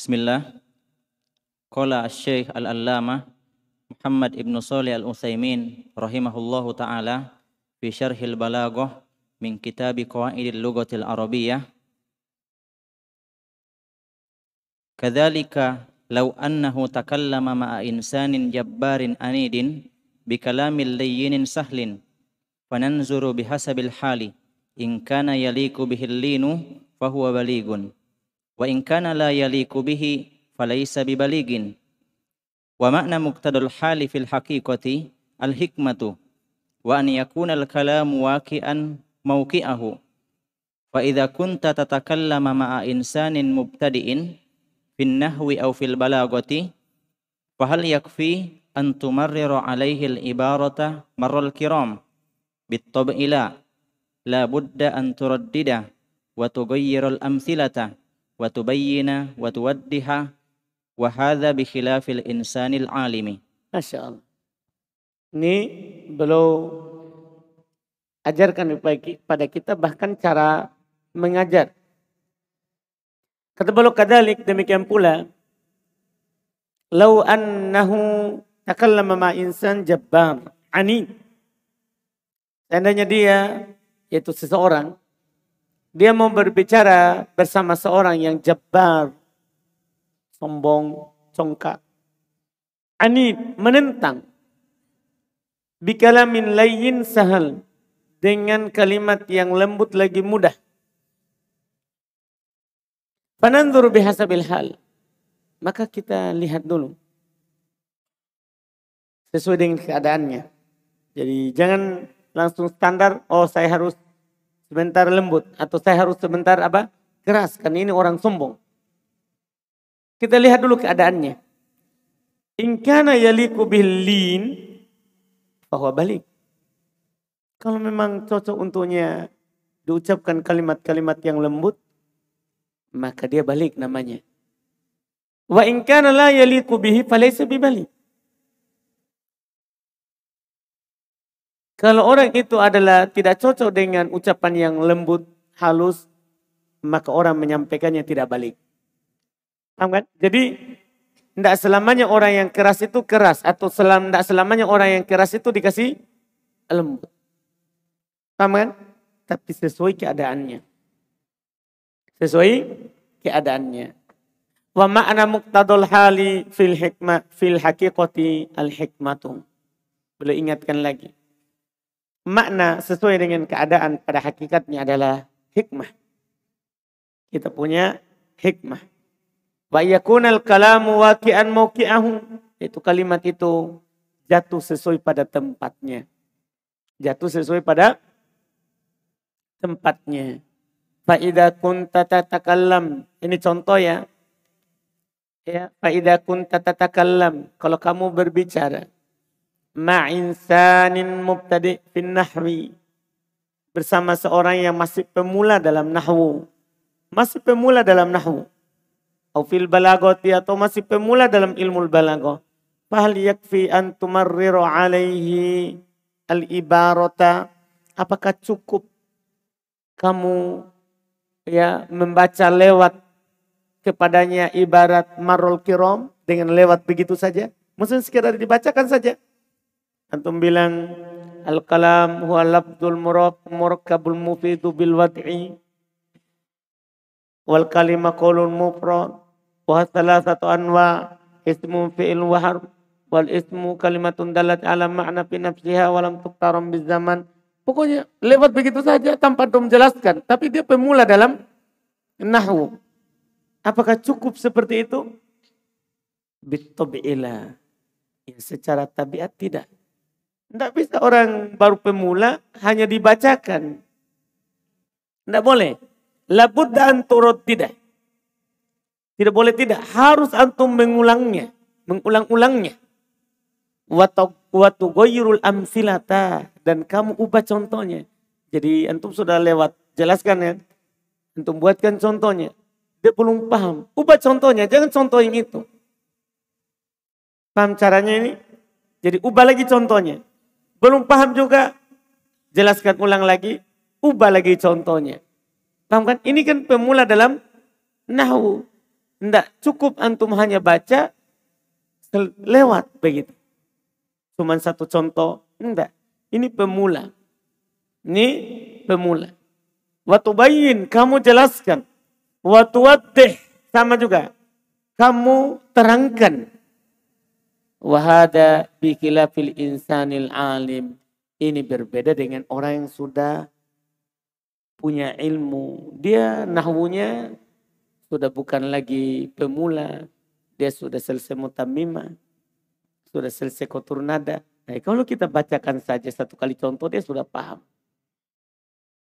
Bismillah. Qala Syekh Al-Allamah Muhammad Ibn Salih Al-Utsaimin rahimahullahu taala fi syarhil balaghah min kitab qawaidil lughatil arabiyyah Kadzalika law annahu takallama ma'a insanin jabbarin anidin bikalamil layyinin sahlin fananzuru bihasabil hali in kana yaliku bihil linu fahuwa baligun wa in kana la yaliku bihi falaysa bibaligin. Wa makna muqtadul hali fil haqiqati al hikmatu wa an yakuna al kalamu waqi'an mawqi'ahu. Fa idza kunta tatakallama ma'a insanin mubtadi'in fin nahwi aw fil balagati fa hal yakfi an tumarrira alaihi al ibarata marral kiram? Bit tab'ila la budda an turaddida wa tughayyira al amthilata wa tubayyina wa tuwaddiha wa hadha bi khilafil insanil alimi. Masya Allah. Ini beliau ajarkan pada kita bahkan cara mengajar. Kata beliau kadalik demikian pula. Lau annahu takallama ma insan jabbar ani. Seandainya dia yaitu seseorang dia mau berbicara bersama seorang yang jabbar, sombong, congkak. Ani menentang. Bikalamin layin sahal. Dengan kalimat yang lembut lagi mudah. Panandur bihasabil hal. Maka kita lihat dulu. Sesuai dengan keadaannya. Jadi jangan langsung standar, oh saya harus sebentar lembut atau saya harus sebentar apa? keras karena ini orang sombong. Kita lihat dulu keadaannya. In kana yaliku billin bahwa balik. Kalau memang cocok untuknya diucapkan kalimat-kalimat yang lembut, maka dia balik namanya. Wa in kana la yaliku bihi falaysa bibalik. Kalau orang itu adalah tidak cocok dengan ucapan yang lembut, halus, maka orang menyampaikannya tidak balik. Paham kan? Jadi tidak selamanya orang yang keras itu keras atau selam tidak selamanya orang yang keras itu dikasih lembut. Paham kan? Tapi sesuai keadaannya. Sesuai keadaannya. Wa ma'na muqtadul hali fil hikmah fil haqiqati al hikmatu. Boleh ingatkan lagi makna sesuai dengan keadaan pada hakikatnya adalah hikmah. Kita punya hikmah. Wa yakunal kalamu waqi'an mauqi'ahu. Itu kalimat itu jatuh sesuai pada tempatnya. Jatuh sesuai pada tempatnya. Fa'idha kunta tatakallam. Ini contoh ya. Ya, fa'idha kunta tatakallam. Kalau kamu berbicara ma'insanin mubtadi fin nahwi. Bersama seorang yang masih pemula dalam nahwu. Masih pemula dalam nahwu. Atau fil balagoti atau masih pemula dalam ilmu balagoh fahal yakfi an tumarriru alaihi al ibarata apakah cukup kamu ya membaca lewat kepadanya ibarat marul kirom dengan lewat begitu saja? Maksudnya sekedar dibacakan saja Antum bilang al-kalam huwa labdul murakkabul mufidu bil wad'i. Wal kalima qawlun mufrad. Wa thalathatu anwa ismu fi'il wa harf wal ismu kalimatun dalat ala ma'na fi nafsiha wa lam tuqtaram biz zaman. Pokoknya lewat begitu saja tanpa dom jelaskan. Tapi dia pemula dalam nahwu. Apakah cukup seperti itu? Bitabi'ila ya secara tabiat tidak tidak bisa orang baru pemula hanya dibacakan. Tidak boleh. Labudda anturut tidak. Tidak boleh tidak. Harus antum mengulangnya. Mengulang-ulangnya. Watu goyirul amsilata. Dan kamu ubah contohnya. Jadi antum sudah lewat. Jelaskan ya. Antum buatkan contohnya. Dia belum paham. Ubah contohnya. Jangan contoh yang itu. Paham caranya ini? Jadi ubah lagi contohnya. Belum paham juga, jelaskan ulang lagi, ubah lagi contohnya. Paham kan? Ini kan pemula dalam nahu. Tidak cukup antum hanya baca lewat begitu. Cuman satu contoh, enggak. Ini pemula. Ini pemula. Waktu bayin kamu jelaskan. Waktu wadih sama juga. Kamu terangkan. Wahada bikilafil insanil alim. Ini berbeda dengan orang yang sudah punya ilmu. Dia nahwunya sudah bukan lagi pemula. Dia sudah selesai mutamimah. Sudah selesai kotur nada. Nah, kalau kita bacakan saja satu kali contoh dia sudah paham.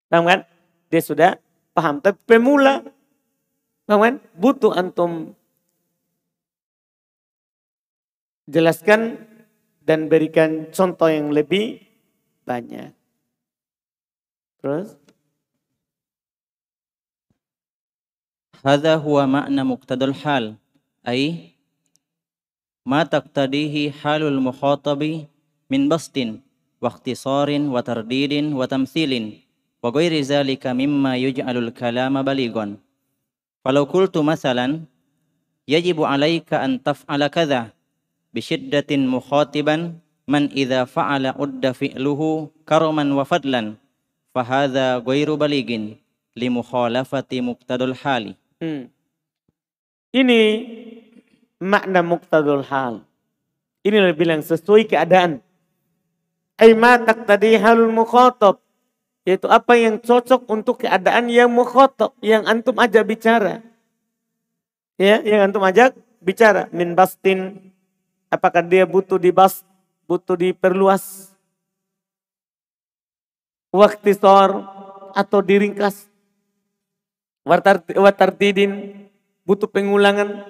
Paham kan? Dia sudah paham. Tapi pemula, paham kan? Butuh antum jelaskan dan berikan contoh yang lebih banyak. Terus. Hada huwa makna muqtadul hal. Ay, ma taqtadihi halul mukhatabi min bastin, wa watardidin, watamthilin, wa tamthilin, wa ghairi zalika mimma yuj'alul kalama baligon. Falau kultu masalan, yajibu alaika an taf'ala kadha, bisyiddatin mukhatiban man idza fa'ala udda fi'luhu karaman wa fadlan fa hadza ghairu baligin li mukhalafati muqtadul hali. Hmm. Ini makna muqtadul hal. Ini lebih bilang sesuai keadaan. Ai ma taqtadi halul mukhatab. Yaitu apa yang cocok untuk keadaan yang mukhatab, yang antum aja bicara. Ya, yang antum ajak bicara min bastin Apakah dia butuh dibas, butuh diperluas. Waktu sor atau diringkas watartidin butuh pengulangan,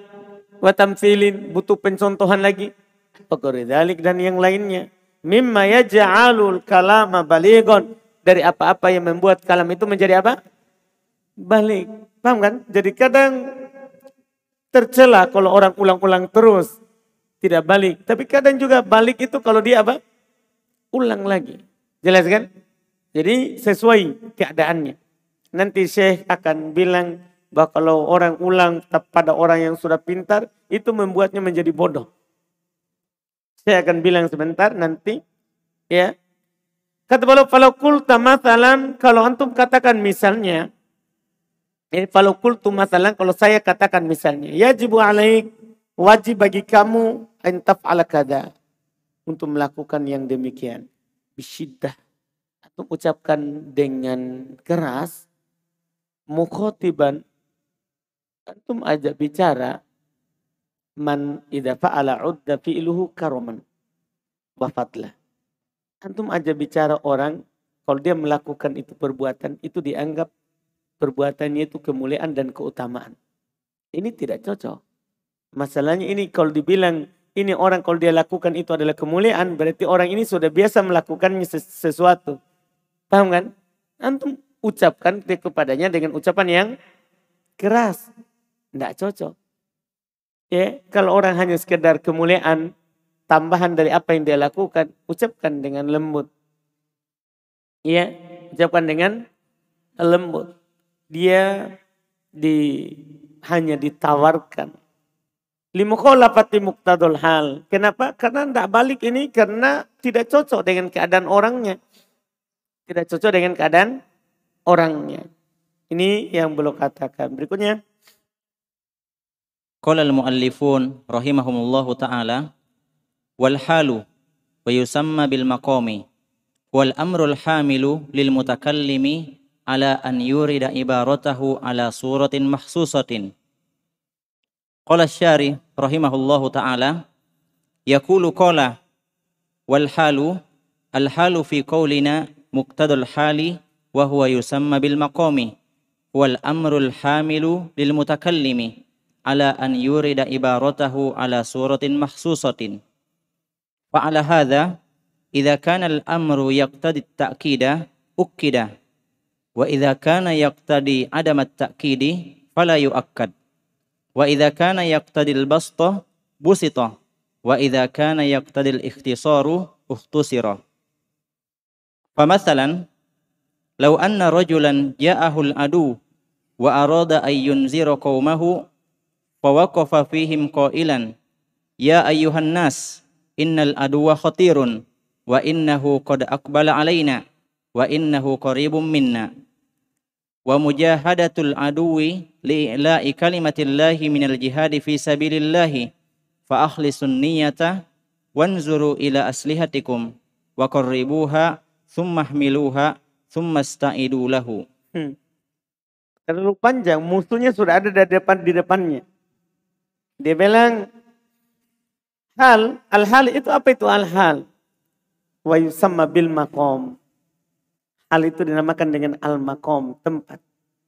watamfilin butuh pencontohan lagi. Dalik dan yang lainnya. Mimma yaja'alul kalama baligon. Dari apa-apa yang membuat kalam itu menjadi apa? Balik. Paham kan? Jadi kadang tercela kalau orang ulang-ulang terus. Tidak balik. Tapi kadang juga balik itu kalau dia apa? Ulang lagi. Jelas kan? Jadi sesuai keadaannya. Nanti Syekh akan bilang bahwa kalau orang ulang pada orang yang sudah pintar, itu membuatnya menjadi bodoh. Saya akan bilang sebentar nanti, ya. Kata kalau kalau kulta masalan, kalau antum katakan misalnya, eh, kalau kultu kalau saya katakan misalnya, ya jibu alaik, wajib bagi kamu entaf ala kada untuk melakukan yang demikian. Bisyidah. Atau ucapkan dengan keras, mukhotiban antum ajak bicara. Man idza fa'ala udda fi'luhu karoman. Wafatlah. Antum ajak bicara orang. Kalau dia melakukan itu perbuatan itu dianggap perbuatannya itu kemuliaan dan keutamaan. Ini tidak cocok. Masalahnya ini kalau dibilang ini orang kalau dia lakukan itu adalah kemuliaan berarti orang ini sudah biasa melakukannya sesuatu paham kan antum ucapkan kepadanya dengan ucapan yang keras. Tidak cocok. Ya, kalau orang hanya sekedar kemuliaan, tambahan dari apa yang dia lakukan, ucapkan dengan lembut. Ya, ucapkan dengan lembut. Dia di hanya ditawarkan. Limukholafati muktadul hal. Kenapa? Karena tidak balik ini karena tidak cocok dengan keadaan orangnya. Tidak cocok dengan keadaan orangnya. Ini yang belum katakan. Berikutnya. Qala al-muallifun rahimahumullahu taala wal halu wa yusamma bil maqami wal amrul hamilu lil mutakallimi ala an yurida ibaratahu ala suratin mahsusatin. Qala syari rahimahullahu taala yaqulu qala wal halu al halu fi qawlina muqtadul hali wa huwa yusamma bil maqami wal amrul hamilu lil mutakallimi ala an yurida ibaratahu ala suratin mahsusatin fa ala hadha idza kana al amru yaqtadi at-ta'kida ukkida wa idza kana yaqtadi adam at-ta'kidi fala yu'akkad وإذا كان يقتضي البسط بسط وإذا كان يقتضي الاختصار اختصر. فمثلا لو أن رجلا جاءه العدو وأراد أن ينذر قومه فوقف فيهم قائلا يا أيها الناس إن العدو خطير وإنه قد أقبل علينا وإنه قريب منا. Wa mujahadatul aduwi li'ila'i kalimatillahi minal jihadi fi sabilillahi fa akhlisun niyata wanzuru ila aslihatikum wa qarribuha thumma hmiluha thumma sta'idu lahu Hmm. Terlalu panjang, musuhnya sudah ada di depan di depannya. Dia bilang hal, al-hal itu apa itu al-hal? Wa yusamma bil maqam. Hal itu dinamakan dengan al-maqam, tempat.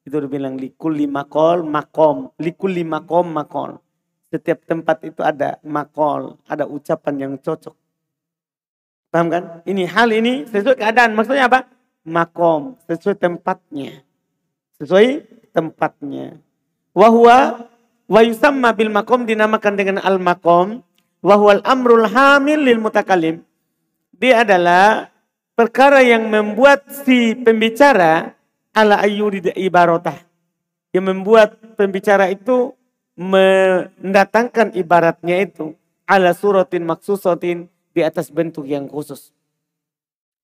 Itu dia bilang likulli maqal maqam, likulli maqam maqal. Setiap tempat itu ada makol, ada ucapan yang cocok. Paham kan? Ini hal ini sesuai keadaan. Maksudnya apa? Makom, sesuai tempatnya. Sesuai tempatnya. Wahwa wa yusamma bil makom dinamakan dengan al makom. Wahwal amrul hamil lil mutakalim. Dia adalah perkara yang membuat si pembicara ala ayuri ibaratah. Yang membuat pembicara itu mendatangkan ibaratnya itu ala suratin maksusatin di atas bentuk yang khusus.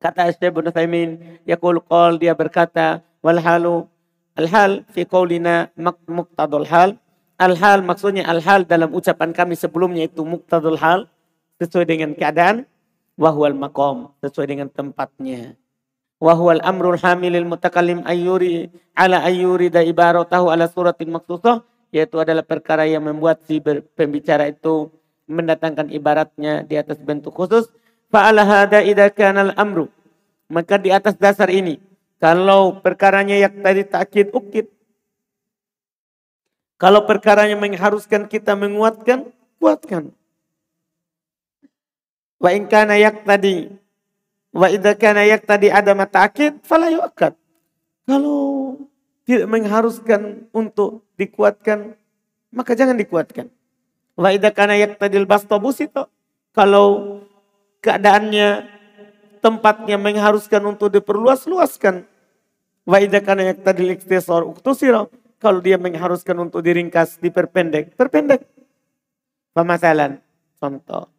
Kata Syekh Ibn Thaymin, yaqul qol dia berkata, wal halu al hal fi qaulina muqtadul hal. Al hal maksudnya al hal dalam ucapan kami sebelumnya itu muqtadul hal sesuai dengan keadaan wahwal makom sesuai dengan tempatnya. Wahwal amrul hamilil mutakallim ayyuri ala ayyuri da ibaratahu ala suratin maksusah yaitu adalah perkara yang membuat si pembicara itu mendatangkan ibaratnya di atas bentuk khusus Fa'ala hada idha kanal amru. Maka di atas dasar ini. Kalau perkaranya yang tadi takkid ukid. Kalau perkaranya mengharuskan kita menguatkan, kuatkan. Wa in kana tadi. Wa idha kana tadi ada matakid, fala yu'akad. Kalau tidak mengharuskan untuk dikuatkan, maka jangan dikuatkan. Wa idha kana yak tadi bastobusito. Kalau keadaannya tempatnya mengharuskan untuk diperluas, luaskan. Wa idza kana yaqtadil iktisar uktusira. Kalau dia mengharuskan untuk diringkas, diperpendek, perpendek. Pemasalan, contoh.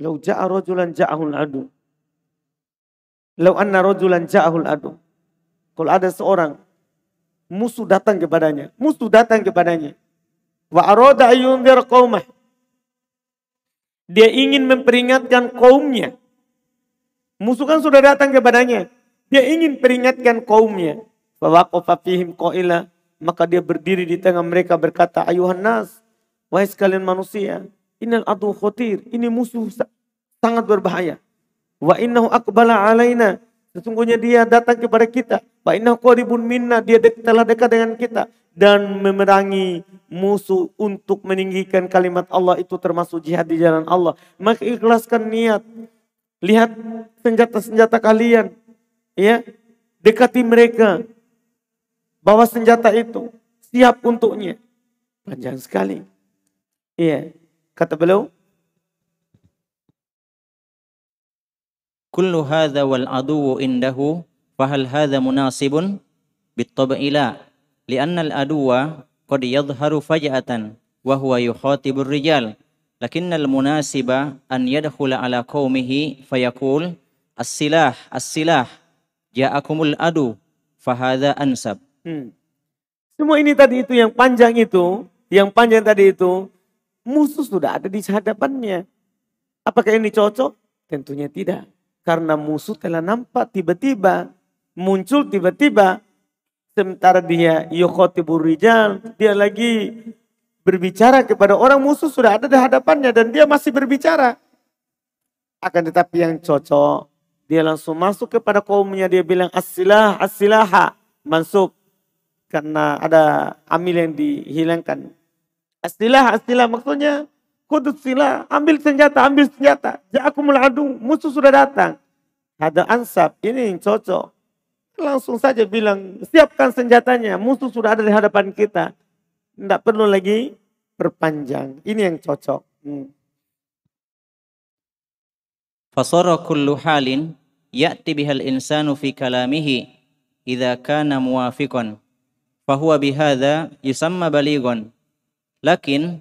Lau ja'a rajulan ja'ahul adu. Lau anna rajulan ja'ahul adu. Kalau ada seorang musuh datang kepadanya, musuh datang kepadanya. Wa arada ayyundir qaumah dia ingin memperingatkan kaumnya. Musuh kan sudah datang kepadanya. Dia ingin peringatkan kaumnya. Fawaqafa fihim qaila. Maka dia berdiri di tengah mereka berkata, Ayuhan nas, wahai sekalian manusia. Innal adu khotir. Ini musuh sangat berbahaya. Wa innahu akbala alaina. Sesungguhnya dia datang kepada kita. Wa innahu qaribun minna. Dia telah dekat dengan kita dan memerangi musuh untuk meninggikan kalimat Allah itu termasuk jihad di jalan Allah. Maka ikhlaskan niat. Lihat senjata-senjata kalian. Ya, dekati mereka. Bawa senjata itu. Siap untuknya. Panjang sekali. Iya. Kata beliau, Kullu هذا wal aduwu indahu هذا مناسب munasibun bittaba'i لأن li'anna al يظهر qad yadhharu faj'atan wa huwa yukhatibur rijal lakinna al munasiba an yadkhula ala qaumihi fayaqul as-silah as-silah hmm. semua ini tadi itu yang panjang itu yang panjang tadi itu musuh sudah ada di hadapannya. Apakah ini cocok? Tentunya tidak. Karena musuh telah nampak tiba-tiba, muncul tiba-tiba, Sementara dia yukhotibur rijal, dia lagi berbicara kepada orang musuh sudah ada di hadapannya dan dia masih berbicara. Akan tetapi yang cocok, dia langsung masuk kepada kaumnya, dia bilang asilah, asilaha, masuk. Karena ada amil yang dihilangkan. Asilah, asilah maksudnya kudus sila, ambil senjata, ambil senjata. Ja'akumul adu, musuh sudah datang. Ada ansab, ini yang cocok langsung saja bilang, siapkan senjatanya, musuh sudah ada di hadapan kita. Tidak perlu lagi perpanjang. Ini yang cocok. Hmm. Fasara kullu halin ya'ti bihal insanu fi kalamihi idza kana muwafiqan fahuwa bihadza yusamma balighun lakin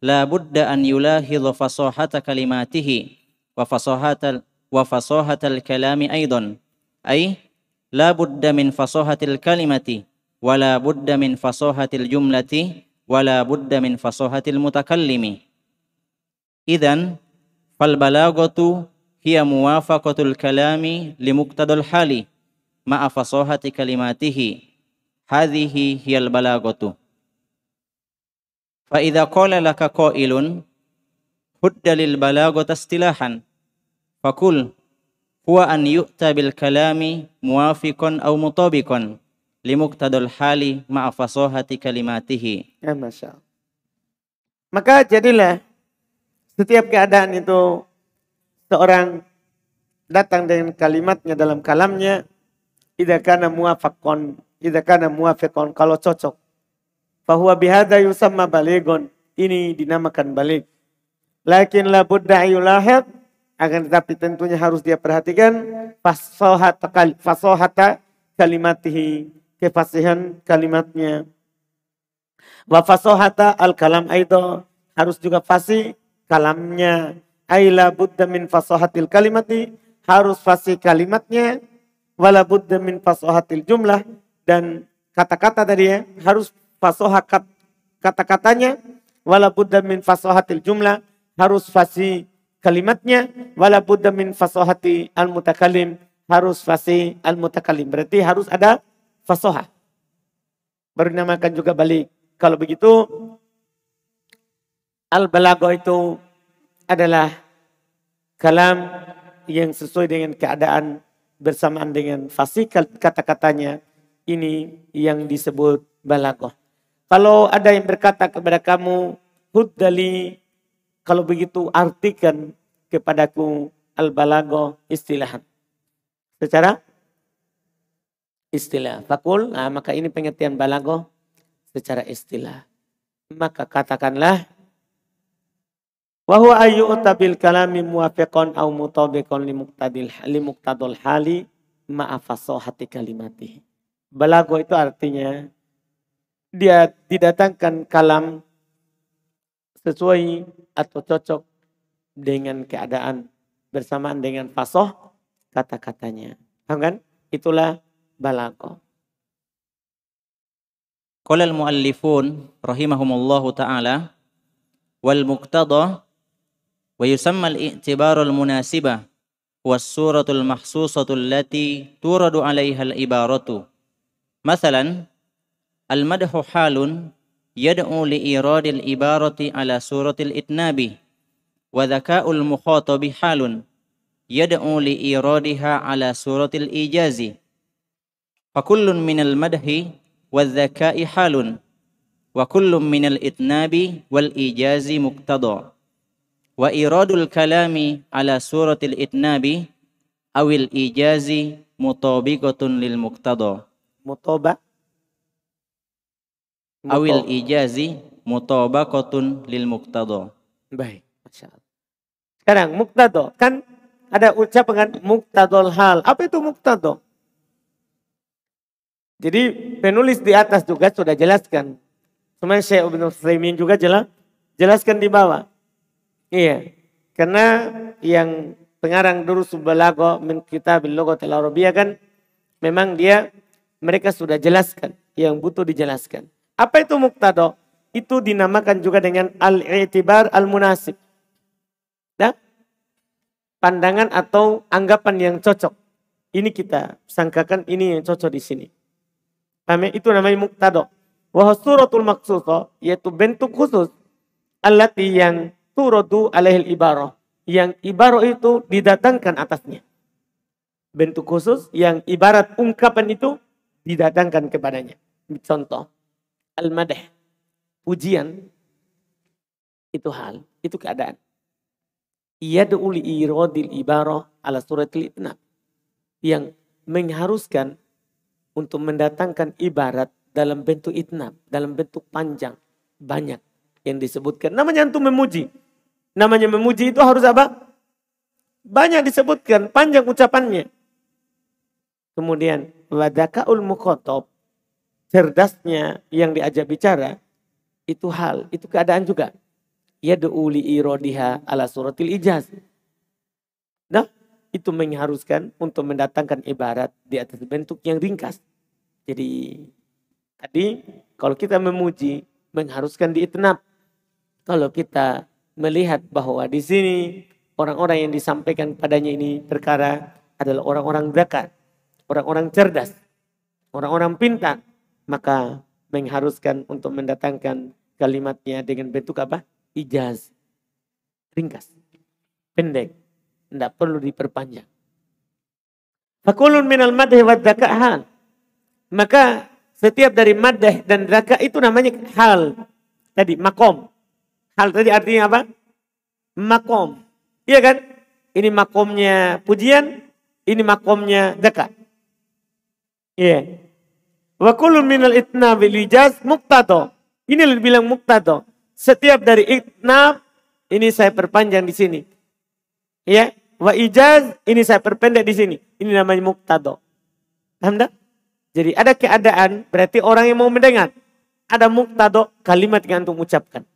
la budda an yulahidha fasahata kalimatihi wa fasahata wa fasahatal kalami aidan ay la budda min fasahatil kalimati wa la budda min fasahatil jumlati wa la budda min fasahatil mutakallimi idan fal balagatu hiya muwafaqatul kalami limuqtadal hali ma'a fasahati kalimatihi hadhihi hiyal balagatu fa idza qala laka qailun hudda lil balagati istilahan fakul huwa an yu'ta bil kalami muwafiqan aw mutabiqan limuqtadal hali ma'a fasahati kalimatihi. Ya masya maka jadilah setiap keadaan itu seorang datang dengan kalimatnya dalam kalamnya idza kana muwafaqan idza kana muwafiqan kalau cocok bahwa bihada yusamma baligon. Ini dinamakan balik. Lakin la budda yulahid akan tetapi tentunya harus dia perhatikan fasohata, fasohata kalimatihi kefasihan kalimatnya. Wa fasohata al kalam aido harus juga fasih kalamnya. Aila budda min fasohatil kalimati harus fasih kalimatnya. Wala budda min fasohatil jumlah dan kata-kata tadi ya harus fasoha kata-katanya wala budda min fasohatil jumlah harus fasih kalimatnya wala budda min fasohati al mutakalim harus fasih al mutakalim berarti harus ada fasoha baru dinamakan juga balik. Kalau begitu al balago itu adalah kalam yang sesuai dengan keadaan bersamaan dengan fasih kata-katanya. Ini yang disebut balagoh. Kalau ada yang berkata kepada kamu, huddali, kalau begitu artikan kepadaku al-balago istilah. Secara istilah. Fakul, nah, maka ini pengertian balago secara istilah. Maka katakanlah, Wahwa ayu utabil kalami muwafiqon au mutabiqon limuktadil limuktadul hali ma'afasohati kalimati. Balago itu artinya dia didatangkan kalam sesuai atau cocok dengan keadaan bersamaan dengan fasoh kata-katanya. Paham kan? Itulah balago. Qala al-muallifun rahimahumullahu taala wal muqtada wa yusamma al-i'tibaru al-munasibah was suratul mahsusatu allati turadu 'alaiha al-ibaratu. Masalan المدح حال يدعو لإيراد العبارة على سورة الإتناب وذكاء المخاطب حال يدعو لإيرادها على سورة الإيجاز. فكل من المدح والذكاء حال وكل من الإتناب والإيجاز مقتضى. وإيراد الكلام على سورة الإتناب أو الإيجاز مطابقة للمقتضى. مطابق awil ijazi mutabaqatun lil muqtada. Baik, Masya Allah. Sekarang muktado, kan ada ucapan muktadol hal. Apa itu muktado? Jadi penulis di atas juga sudah jelaskan. Cuma Syekh Ibn Utsaimin juga jelas, jelaskan di bawah. Iya, karena yang pengarang dulu Subalago min Kitabil Logo Arabiyah kan memang dia mereka sudah jelaskan yang butuh dijelaskan. Apa itu muktado? Itu dinamakan juga dengan al-i'tibar al-munasib. Nah, pandangan atau anggapan yang cocok. Ini kita sangkakan ini yang cocok di sini. Paham ya? Itu namanya muktado. Wahasuratul maksuso, yaitu bentuk khusus. Allati yang turodu alaihil ibaroh. Yang ibaroh itu didatangkan atasnya. Bentuk khusus yang ibarat ungkapan itu didatangkan kepadanya. Contoh al-madah, pujian, itu hal, itu keadaan. Ia Yad'uli iradil ibarah ala suratil itnab. Yang mengharuskan untuk mendatangkan ibarat dalam bentuk itnab, dalam bentuk panjang, banyak yang disebutkan. Namanya untuk memuji. Namanya memuji itu harus apa? Banyak disebutkan, panjang ucapannya. Kemudian wadakaul mukhotob cerdasnya yang diajak bicara Itu hal, itu keadaan juga. Ya li irodiha ala suratil ijaz. Nah, itu mengharuskan untuk mendatangkan ibarat di atas bentuk yang ringkas. Jadi tadi kalau kita memuji mengharuskan diitnab. Kalau kita melihat bahwa di sini orang-orang yang disampaikan padanya ini perkara adalah orang-orang zakat, orang-orang cerdas, orang-orang pintar, maka mengharuskan untuk mendatangkan kalimatnya dengan bentuk apa? Ijaz. Ringkas. Pendek. Tidak perlu diperpanjang. Fakulun minal madhi wa hal. Maka setiap dari madh dan zaka itu namanya hal. Tadi makom. Hal tadi artinya apa? Makom. Iya kan? Ini makomnya pujian, ini makomnya zakat. Iya. Wa kullu minal itna bil ijaz muqtado. Ini bilang muqtado. Setiap dari itna ini saya perpanjang di sini. Ya, wa ijaz ini saya perpendek di sini. Ini namanya muqtado. Paham? Jadi ada keadaan berarti orang yang mau mendengar. Ada muqtado kalimat yang antum ucapkan.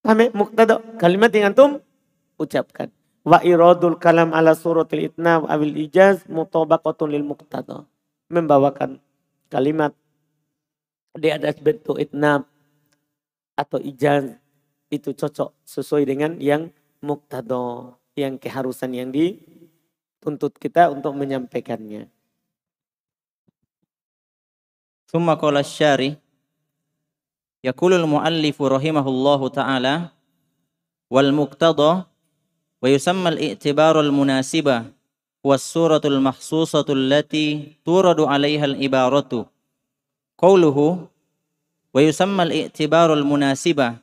Paham ya? Muqtado kalimat yang antum ucapkan. Wa iradul kalam ala suratil itna awil ijaz mutabaqatun lil muqtado. Membawakan kalimat di atas bentuk itnab atau ijaz itu cocok sesuai dengan yang muktado yang keharusan yang dituntut kita untuk menyampaikannya. Thumma qala syari yaqulu al-muallifu rahimahullahu ta'ala wal muktado, wa yusamma al-i'tibaru al-munasibah والسورة المخصوصة التي تورد عليها العبارة. قوله ويسمى الاعتبار المناسبة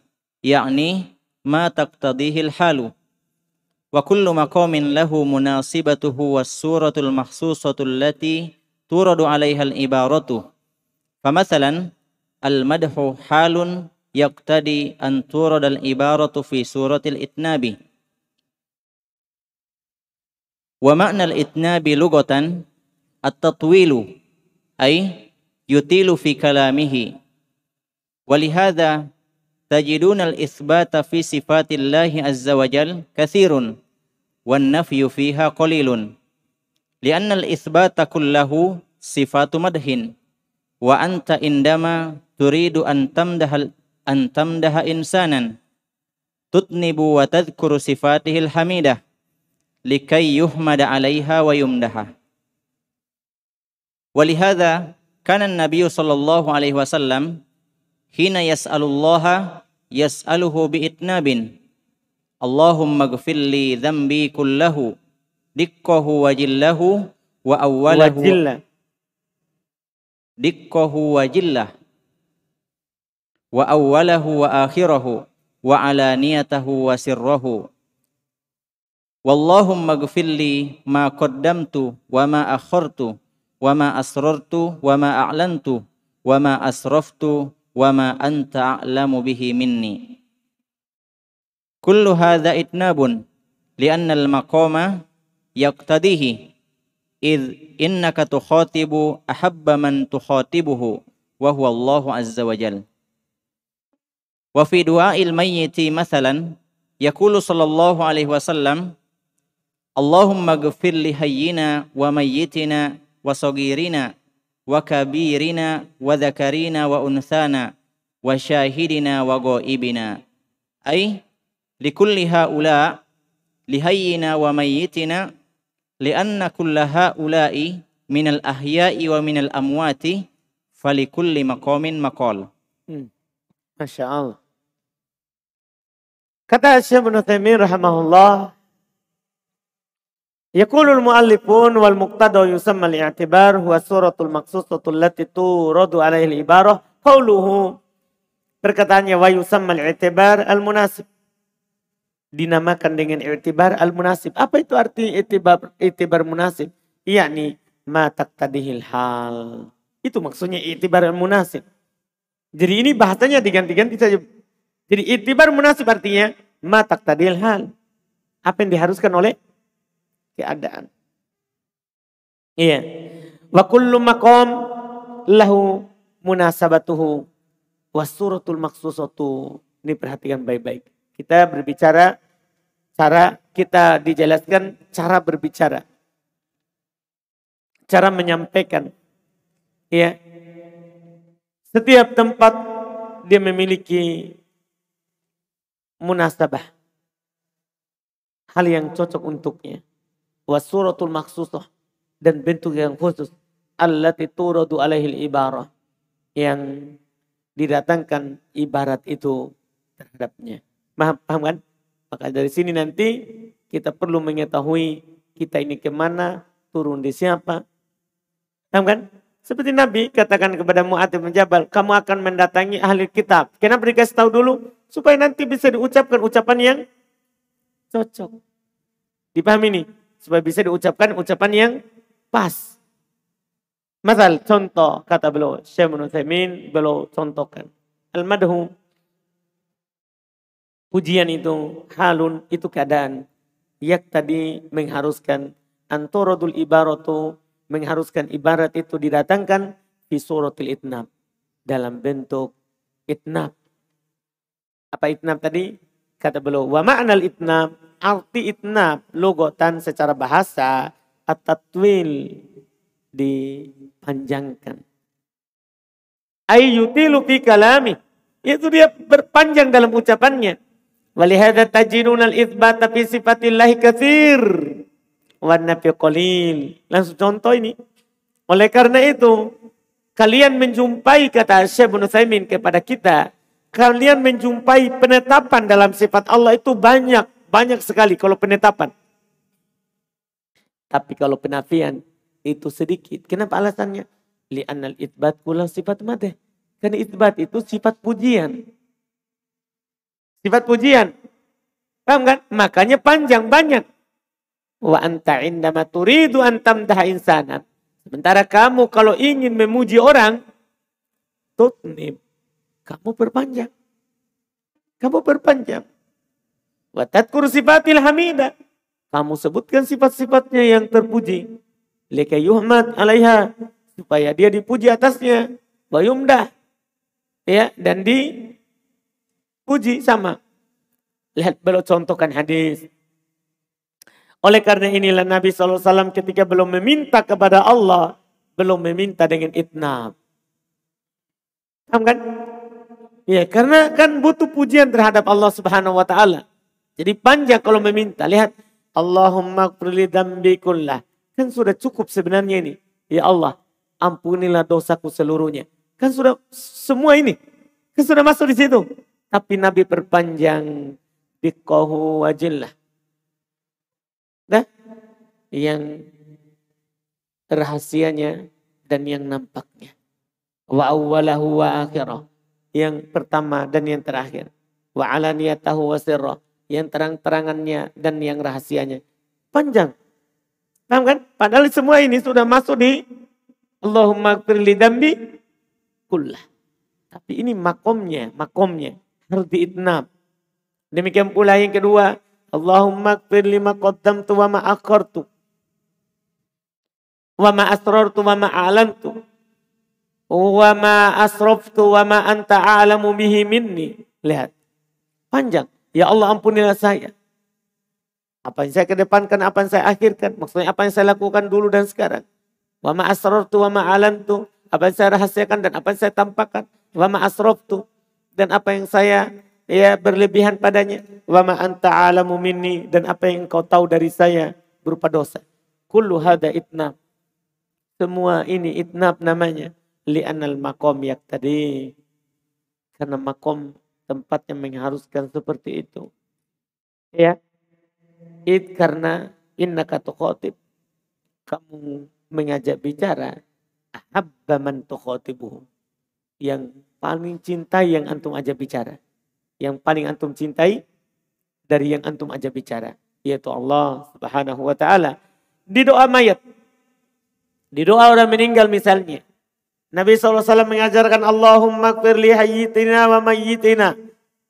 يعني ما تقتضيه الحال. وكل مقام له مناسبته والسورة المخصوصة التي تورد عليها العبارة. فمثلا المدح حال يقتضي أن تورد العبارة في سورة الإتناب. Wa makna al-itnabi lugatan at-tatwilu ay yutilu fi kalamihi. Walihada tajiduna al-ithbata fi sifatillahi azza wa jal kathirun wan nafyu fiha qalilun. Lianna al-ithbata kullahu sifatu madhin wa anta indama turidu an tamdaha an tamdaha insanan tutnibu likai yuhmada alaiha wa yumdaha. Walihada kana Nabi sallallahu alaihi wasallam hina yas'alullaha yas'aluhu bi'itnabin. Allahumma gfirli dhanbi kullahu dikkahu wa jillahu wa awwalahu. Wa dikkahu wa jillah. Wa awwalahu wa akhirahu wa alaniyatahu wa sirrahu Wallahumma gfirli ma qaddamtu wa ma akhartu wa ma asrartu wa ma a'lantu wa ma asraftu wa ma anta a'lamu bihi minni. Kullu hadha itnabun lianna al-maqama yaqtadihi id innaka tukhatibu ahabba man tukhatibuhu wa huwa Allah azza wa jal. Wa fi mayyiti mathalan yaqulu sallallahu alaihi wasallam Allahumma gfir li wa mayyitina wa sagirina wa kabirina wa dhakarina wa unthana wa syahidina wa ghaibina. Ay likulli haula li wa mayyitina lianna kulla haula'i minal ahya'i wa minal amwati. Hmm. Kata Syekh Ibn Taimin rahimahullah, Yaqulul muallifun wal muqtada yusamma al-i'tibar huwa suratul maqsusatu allati turadu alaihi al-ibarah qauluhu perkataannya wa yusamma al-i'tibar al-munasib dinamakan dengan i'tibar al-munasib apa itu arti i'tibar i'tibar munasib yakni ma taqtadihil hal itu maksudnya i'tibar al-munasib jadi ini bahasanya diganti-ganti saja. Jadi i'tibar munasib artinya ma taqtadihil hal apa yang diharuskan oleh keadaan. Iya. Wa kullu maqam lahu munasabatuhu Wasuratul maksusatu. Ini perhatikan baik-baik. Kita berbicara cara kita dijelaskan cara berbicara. Cara menyampaikan. Ya. Setiap tempat dia memiliki munasabah. Hal yang cocok untuknya. Wasuratul maksusah. Dan bentuk yang khusus. Allati turadu alaihil ibarah. Yang didatangkan ibarat itu terhadapnya. Paham, paham kan? Maka dari sini nanti kita perlu mengetahui kita ini ke mana, turun di siapa. Paham kan? Seperti Nabi katakan kepada Mu'ad bin Jabal, kamu akan mendatangi ahli kitab. Kenapa dikasih tahu dulu? Supaya nanti bisa diucapkan ucapan yang cocok. Dipahami ini? Supaya bisa diucapkan ucapan yang pas. Masal contoh kata beliau Syekh Ibnu beliau contohkan. Al-madhu pujian itu halun itu keadaan yak tadi mengharuskan antorodul ibaratu mengharuskan ibarat itu didatangkan di suratul itnab dalam bentuk itnab. Apa itnab tadi? Kata beliau, wa ma'nal itnab, arti itnab, logotan secara bahasa, at-tatwil, dipanjangkan. Ayyutilu fi kalami. Itu dia berpanjang dalam ucapannya. Walihada tajinun al-ithbat fi sifatillahi kathir. Wa nafi qalil. Langsung contoh ini. Oleh karena itu, kalian menjumpai kata Syekh bin Utsaimin kepada kita, kalian menjumpai penetapan dalam sifat Allah itu banyak, banyak sekali kalau penetapan. Tapi kalau penafian itu sedikit. Kenapa alasannya? Li'annal itbat kula sifat mate. Karena itbat itu sifat pujian. Sifat pujian. Paham kan? Makanya panjang banyak. Wa anta indama turidu antam daha insanan. Sementara kamu kalau ingin memuji orang, tutnib. Kamu perpanjang. Kamu perpanjang. Wa tadkur sifatil hamidah. Kamu sebutkan sifat-sifatnya yang terpuji. Lika yuhmad alaiha. Supaya dia dipuji atasnya. Bayumdah. Ya, dan dipuji sama. Lihat beliau contohkan hadis. Oleh karena inilah Nabi SAW ketika belum meminta kepada Allah. Belum meminta dengan itnab. Paham kan? Ya, karena kan butuh pujian terhadap Allah Subhanahu wa taala. Jadi panjang kalau meminta. Lihat, Allahumma qfirli dambi kullah. Kan sudah cukup sebenarnya ini. Ya Allah, ampunilah dosaku seluruhnya. Kan sudah semua ini. Kan sudah masuk di situ. Tapi Nabi perpanjang dikohu wajillah. Nah, yang rahasianya dan yang nampaknya. Wa awwalahu wa akhirah. Yang pertama dan yang terakhir. Wa alaniyatahu wa sirrah. Yang terang-terangannya dan yang rahasianya. Panjang. Paham kan? Padahal semua ini sudah masuk di Allahumma firli dambi kullah. Tapi ini makomnya, makomnya harus diitnab. Demikian pula yang kedua, Allahumma firli ma qaddamtu wa ma akhartu. Wa ma asrartu wa ma a'lantu. Wa ma asraftu wa ma anta a'lamu bihi minni. Lihat. Panjang. Ya Allah ampunilah saya. Apa yang saya kedepankan, apa yang saya akhirkan. Maksudnya apa yang saya lakukan dulu dan sekarang. Wa ma asrartu wa ma alantu. Apa yang saya rahasiakan dan apa yang saya tampakkan. Wa ma asraftu. Dan apa yang saya ya berlebihan padanya. Wa ma anta alamu minni. Dan apa yang engkau tahu dari saya berupa dosa. Kullu hada itnab. Semua ini itnab namanya. Li'anal makom yak tadi. Karena makom tempat yang mengharuskan seperti itu. Ya, It karena innaka tukhotib. Kamu mengajak bicara. Ahabba man tukhotibuhu. Yang paling cintai yang antum ajak bicara. Yang paling antum cintai dari yang antum ajak bicara. Yaitu Allah subhanahu wa ta'ala. Di doa mayat. Di doa orang meninggal misalnya. Nabi SAW mengajarkan Allahumma kfirli hayyitina wa mayyitina.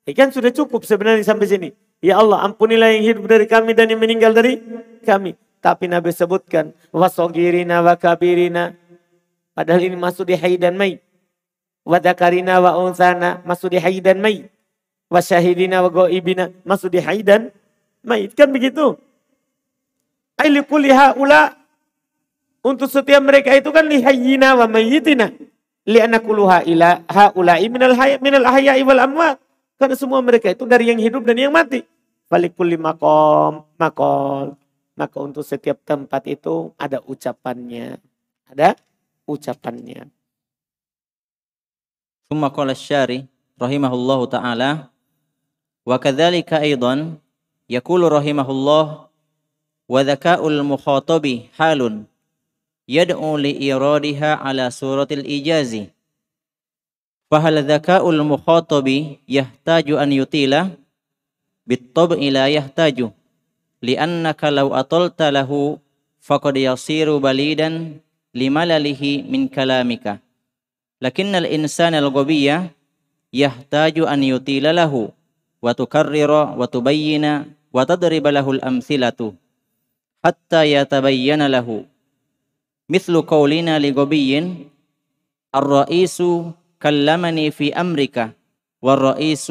Ini kan sudah cukup sebenarnya sampai sini. Ya Allah ampunilah yang hidup dari kami dan yang meninggal dari kami. Tapi Nabi sebutkan wasogirina wa kabirina. Padahal ini masuk di hayy dan may. wa dzakarina wa unsana masuk di hayy dan mayit. Wa syahidina wa ghaibina masuk di hayy dan mayit. Kan begitu. Aili kulli haula untuk setiap mereka itu kan lihayina wa mayyitina. Li'anna kuluha ila ha'ulai minal, haya, minal ahya'i wal amwat. Karena semua mereka itu dari yang hidup dan yang mati. balik kulli maqam makol. Maka untuk setiap tempat itu ada ucapannya. Ada ucapannya. Thumma qala syari rahimahullahu ta'ala wa kadzalika aidan yaqulu rahimahullah wa dzaka'ul mukhatabi halun يدعو لإرادها على صورة الإيجاز. فهل ذكاء المخاطب يحتاج أن يطيل؟ بالطبع لا يحتاج لأنك لو أطلت له فقد يصير بليدا لملله من كلامك. لكن الإنسان الغبي يحتاج أن يطيل له وتكرر وتبين وتضرب له الأمثلة حتى يتبين له. مثل قولنا لغبي الرئيس كلمني في أمريكا والرئيس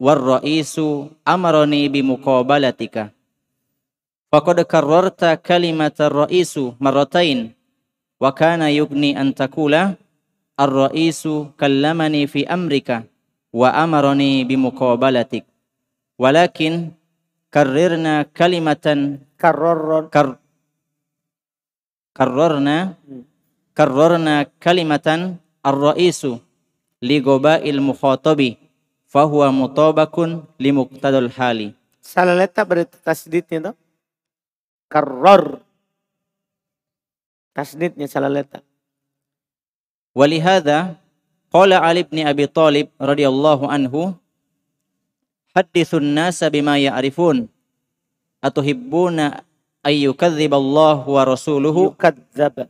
والرئيس أمرني بمقابلتك فقد كررت كلمة الرئيس مرتين وكان يغني أن تقول الرئيس كلمني في أمريكا وأمرني بمقابلتك ولكن كررنا كلمة Karroron. كر karrarna hmm. karrarna kalimatan ar-ra'isu li gobail mukhatabi fahuwa mutabakun li muqtadal hali. Salah letak pada tasdidnya tuh. Karrar. Tasdidnya salah letak. Walihada qala Ali Abi Talib radhiyallahu anhu hadithun nasa bima ya'rifun atuhibbuna أن يكذب الله ورسوله Yukadzab.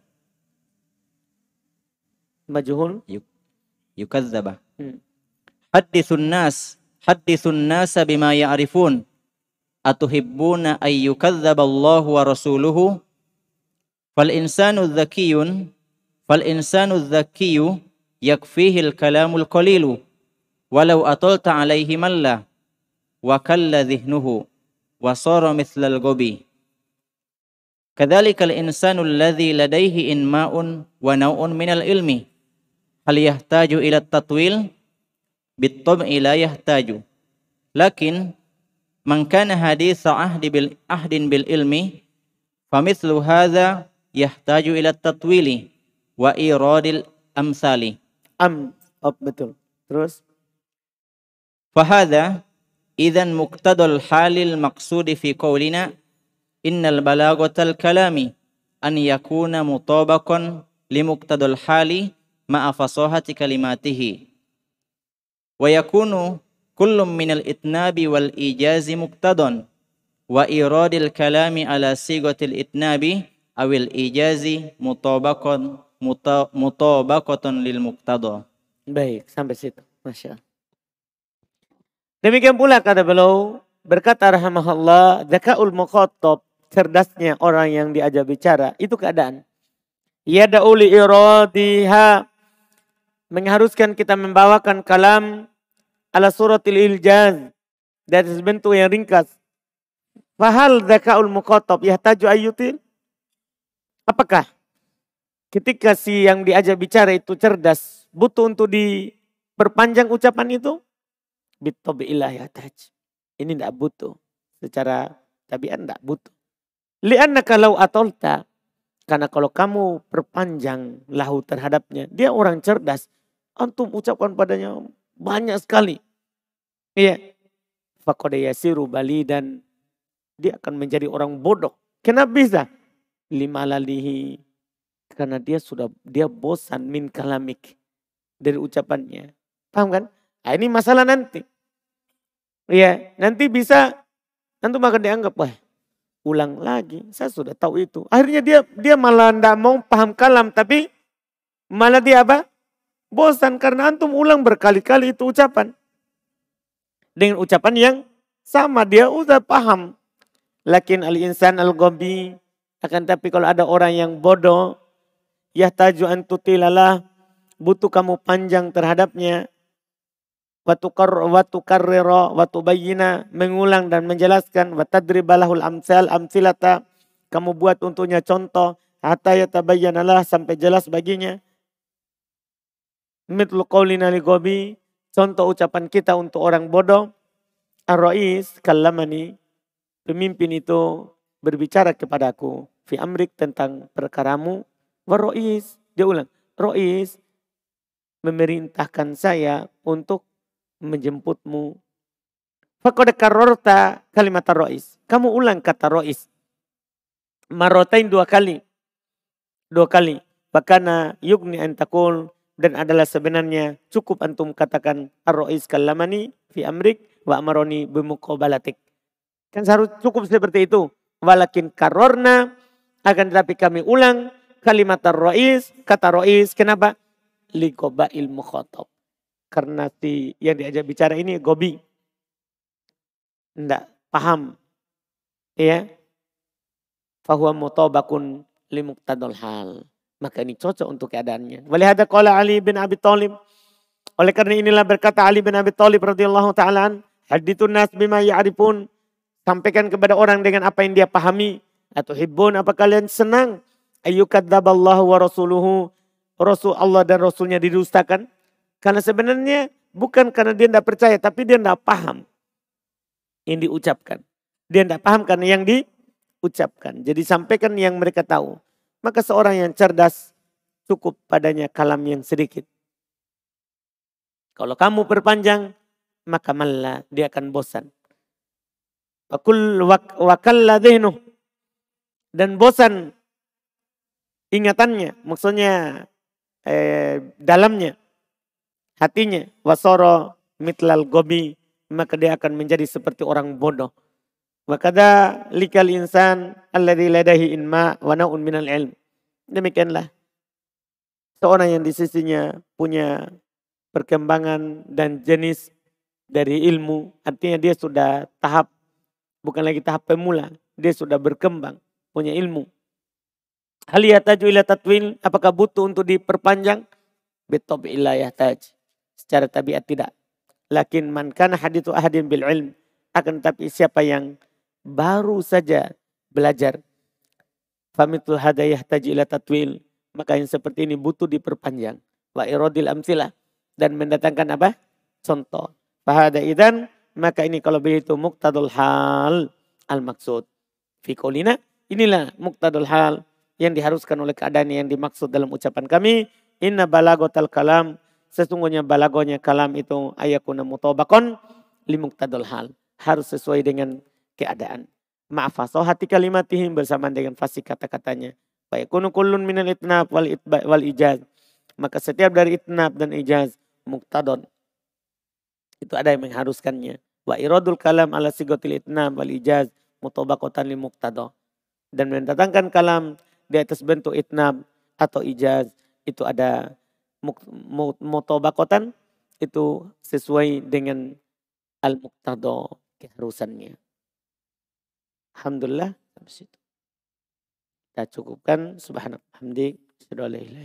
Majhul. يكذب. حدثوا الناس حدثوا الناس بما يعرفون أتحبون أن يكذب الله ورسوله فالإنسان الذكي فالإنسان الذكي يكفيه الكلام القليل ولو أطلت عليه ملا وكل ذهنه وصار مثل الغبي كذلك الإنسان الذي لديه إنماء ونوع من العلم هل يحتاج إلى التطويل؟ بالطبع لا يحتاج لكن من كان حديث عهد بالعهد بالعلم فمثل هذا يحتاج إلى التطويل وإيراد الأمثال Am. Oh, betul. Terus. فهذا إذا مقتضى الحال المقصود في قولنا innal balaghatal kalami an yakuna mutabaqan limuqtadul hali ma'a fasahati kalimatihi wa yakunu kullum minal itnabi wal ijazi muqtadon wa iradil kalami ala sigatil itnabi awil ijazi mutabaqan mutabaqatan lil muqtada. Baik sampai situ. Masya Allah. Demikian pula kata beliau berkata rahimahullah zakaul muqattab cerdasnya orang yang diajak bicara, itu keadaan. Ya dauli iradiha, mengharuskan kita membawakan kalam ala suratil iljaz, dari bentuk yang ringkas. Fahal zakaul muqattab yahtaju ayyutil? Apakah ketika si yang diajak bicara itu cerdas, butuh untuk diperpanjang ucapan itu? Bitobi'illah ya taj. Ini tidak butuh. Secara tabiat tidak butuh. Lianna kalau atolta. Karena kalau kamu perpanjang lahu terhadapnya. Dia orang cerdas. Antum ucapkan padanya banyak sekali. Iya. Fakoda yasiru bali dan dia akan menjadi orang bodoh. Kenapa bisa? Lima lalihi. Karena dia sudah, dia bosan min kalamik. Dari ucapannya. Paham kan? Nah, ini masalah nanti. Iya, nanti bisa nanti akan dianggap wah ulang lagi. Saya sudah tahu itu. Akhirnya dia dia malah tidak mau paham kalam tapi malah dia apa? Bosan karena antum ulang berkali-kali itu ucapan. Dengan ucapan yang sama dia udah paham. Lakin al insan al gobi akan tapi kalau ada orang yang bodoh yahtaju an tutilalah butuh kamu panjang terhadapnya. Watukar watukarrira watubayyina mengulang dan menjelaskan watadribalahul amsal amsilata kamu buat untuknya contoh hatta yatabayyanalah sampai jelas baginya. Mitlu qaulina li gobi contoh ucapan kita untuk orang bodoh. Ar-Rais kallamani pemimpin itu berbicara kepadaku fi amrik tentang perkaramu. Warois dia ulang. Rois memerintahkan saya untuk menjemputmu. Fakoda karorta kalimat rois. Kamu ulang kata rois. Marotain dua kali. Dua kali. Bakana yugni antakul. Dan adalah sebenarnya cukup antum katakan ar-rois kalamani fi amrik wa amaroni bimukobalatik. Kan seharus cukup seperti itu. Walakin karorna akan tetapi kami ulang kalimat ar-rois. Kata rois kenapa? Likoba ilmu khotob. Karena si yang diajak bicara ini gobi. Tidak paham. Ya. Fahuwa mutobakun limuktadol hal. Maka ini cocok untuk keadaannya. Walihada qala Ali bin Abi Thalib. Oleh karena inilah berkata Ali bin Abi Thalib radhiyallahu taala hadithun nas bima ya'rifun. Sampaikan kepada orang dengan apa yang dia pahami. Atau hibbun apa kalian senang. Ayyukadzaballahu wa rasuluhu. Rasul Allah dan Rasulnya didustakan. Karena sebenarnya bukan karena dia tidak percaya, tapi dia tidak paham yang diucapkan. Dia tidak paham karena yang diucapkan. Jadi sampaikan yang mereka tahu. Maka seorang yang cerdas cukup padanya kalam yang sedikit. Kalau kamu perpanjang, maka malah dia akan bosan. Wakul wakalla Dan bosan ingatannya. Maksudnya eh, dalamnya hatinya wasoro mitlal gobi maka dia akan menjadi seperti orang bodoh. Wakada likal insan alladhi ladahi inma wa naun minal ilm. Demikianlah seorang yang di sisinya punya perkembangan dan jenis dari ilmu. Artinya dia sudah tahap, bukan lagi tahap pemula. Dia sudah berkembang, punya ilmu. Hal ila tatwil, apakah butuh untuk diperpanjang? Betob ilayah taj secara tabiat tidak. Lakin man kana hadithu ahadin bil ilm. Akan tapi siapa yang baru saja belajar. Famitul hadayah tajila tatwil. Maka yang seperti ini butuh diperpanjang. Wa irodil amsilah. Dan mendatangkan apa? Contoh. Fahada idan. Maka ini kalau begitu muktadul hal al maksud. Fikolina. Inilah muktadul hal yang diharuskan oleh keadaan yang dimaksud dalam ucapan kami. Inna balagotal kalam Sesungguhnya balagonya kalam itu ayakuna mutobakon limuktadul hal. Harus sesuai dengan keadaan. Ma'afasoh hati kalimatihim bersama dengan fasih kata-katanya. Fayakunu kullun minal itnab wal, itba, wal ijaz. Maka setiap dari itnab dan ijaz muktadon. Itu ada yang mengharuskannya. Wa iradul kalam ala sigotil itnab wal ijaz mutobakotan li muktado. Dan mendatangkan kalam di atas bentuk itnab atau ijaz itu ada mutobakotan itu sesuai dengan al-muqtado keharusannya. Alhamdulillah sampai situ. Kita cukupkan subhanallah hamdi